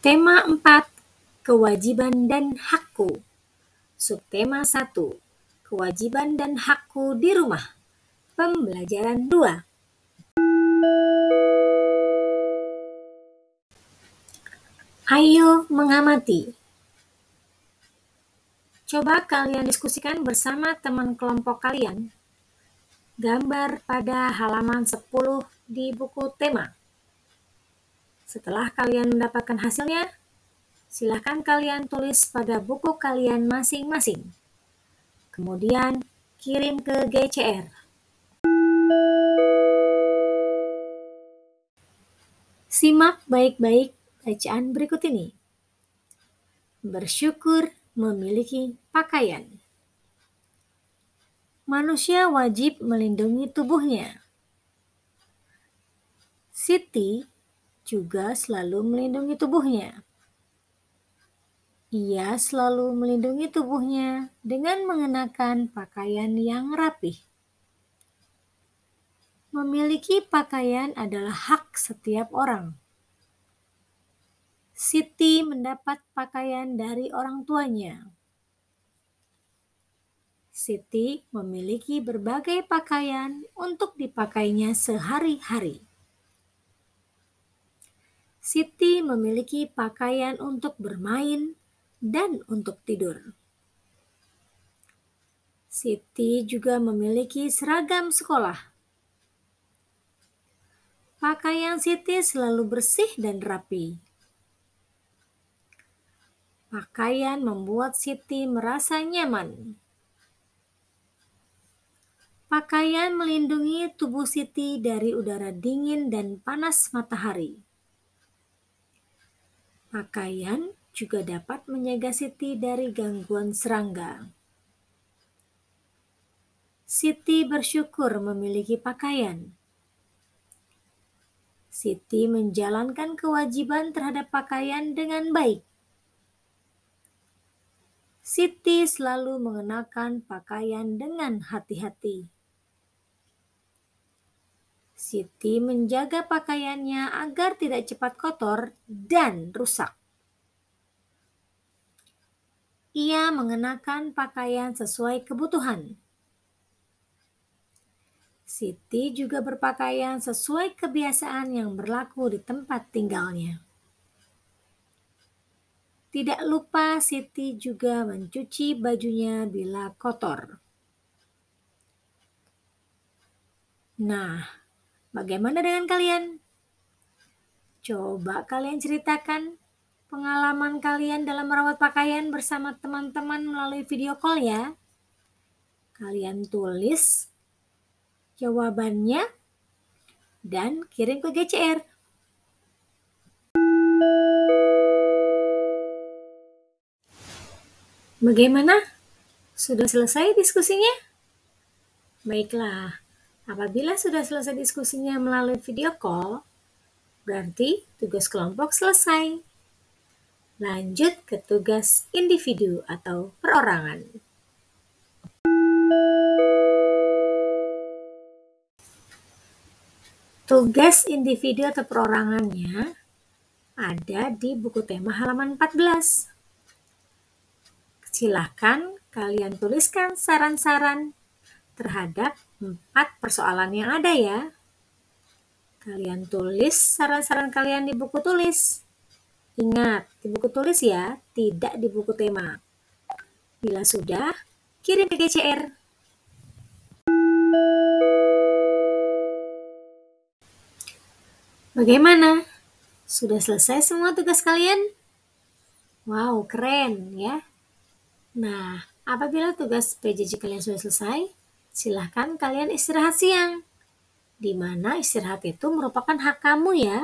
Tema 4. Kewajiban dan hakku. Subtema 1. Kewajiban dan hakku di rumah. Pembelajaran 2. Ayo mengamati. Coba kalian diskusikan bersama teman kelompok kalian. Gambar pada halaman 10 di buku tema. Setelah kalian mendapatkan hasilnya, silakan kalian tulis pada buku kalian masing-masing. Kemudian kirim ke GCR. Simak baik-baik bacaan berikut ini. Bersyukur memiliki pakaian. Manusia wajib melindungi tubuhnya. Siti juga selalu melindungi tubuhnya. Ia selalu melindungi tubuhnya dengan mengenakan pakaian yang rapih. Memiliki pakaian adalah hak setiap orang. Siti mendapat pakaian dari orang tuanya. Siti memiliki berbagai pakaian untuk dipakainya sehari-hari. Siti memiliki pakaian untuk bermain dan untuk tidur. Siti juga memiliki seragam sekolah. Pakaian Siti selalu bersih dan rapi. Pakaian membuat Siti merasa nyaman. Pakaian melindungi tubuh Siti dari udara dingin dan panas matahari. Pakaian juga dapat menjaga Siti dari gangguan serangga. Siti bersyukur memiliki pakaian. Siti menjalankan kewajiban terhadap pakaian dengan baik. Siti selalu mengenakan pakaian dengan hati-hati. Siti menjaga pakaiannya agar tidak cepat kotor dan rusak. Ia mengenakan pakaian sesuai kebutuhan. Siti juga berpakaian sesuai kebiasaan yang berlaku di tempat tinggalnya. Tidak lupa Siti juga mencuci bajunya bila kotor. Nah, bagaimana dengan kalian? Coba kalian ceritakan pengalaman kalian dalam merawat pakaian bersama teman-teman melalui video call ya. Kalian tulis jawabannya, dan kirim ke GCR. Bagaimana? Sudah selesai diskusinya? Baiklah, apabila sudah selesai diskusinya melalui video call, berarti tugas kelompok selesai. Lanjut ke tugas individu atau perorangan. Tugas individu atau perorangannya ada di buku tema halaman 14. Silahkan kalian tuliskan saran-saran terhadap empat persoalan yang ada ya. Kalian tulis saran-saran kalian di buku tulis. Ingat, di buku tulis ya, tidak di buku tema. Bila sudah, kirim ke GCR. Bagaimana? Sudah selesai semua tugas kalian? Wow, keren ya. Nah, apabila tugas PJJ kalian sudah selesai, silahkan kalian istirahat siang. Di mana istirahat itu merupakan hak kamu ya.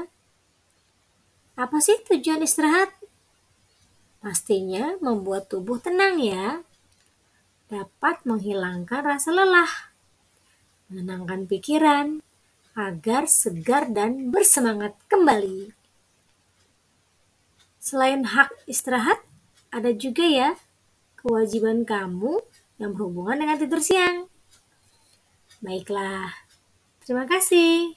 Apa sih tujuan istirahat? Pastinya membuat tubuh tenang ya. Dapat menghilangkan rasa lelah, menenangkan pikiran, agar segar dan bersemangat kembali. Selain hak istirahat, ada juga ya kewajiban kamu yang berhubungan dengan tidur siang. Baiklah, terima kasih.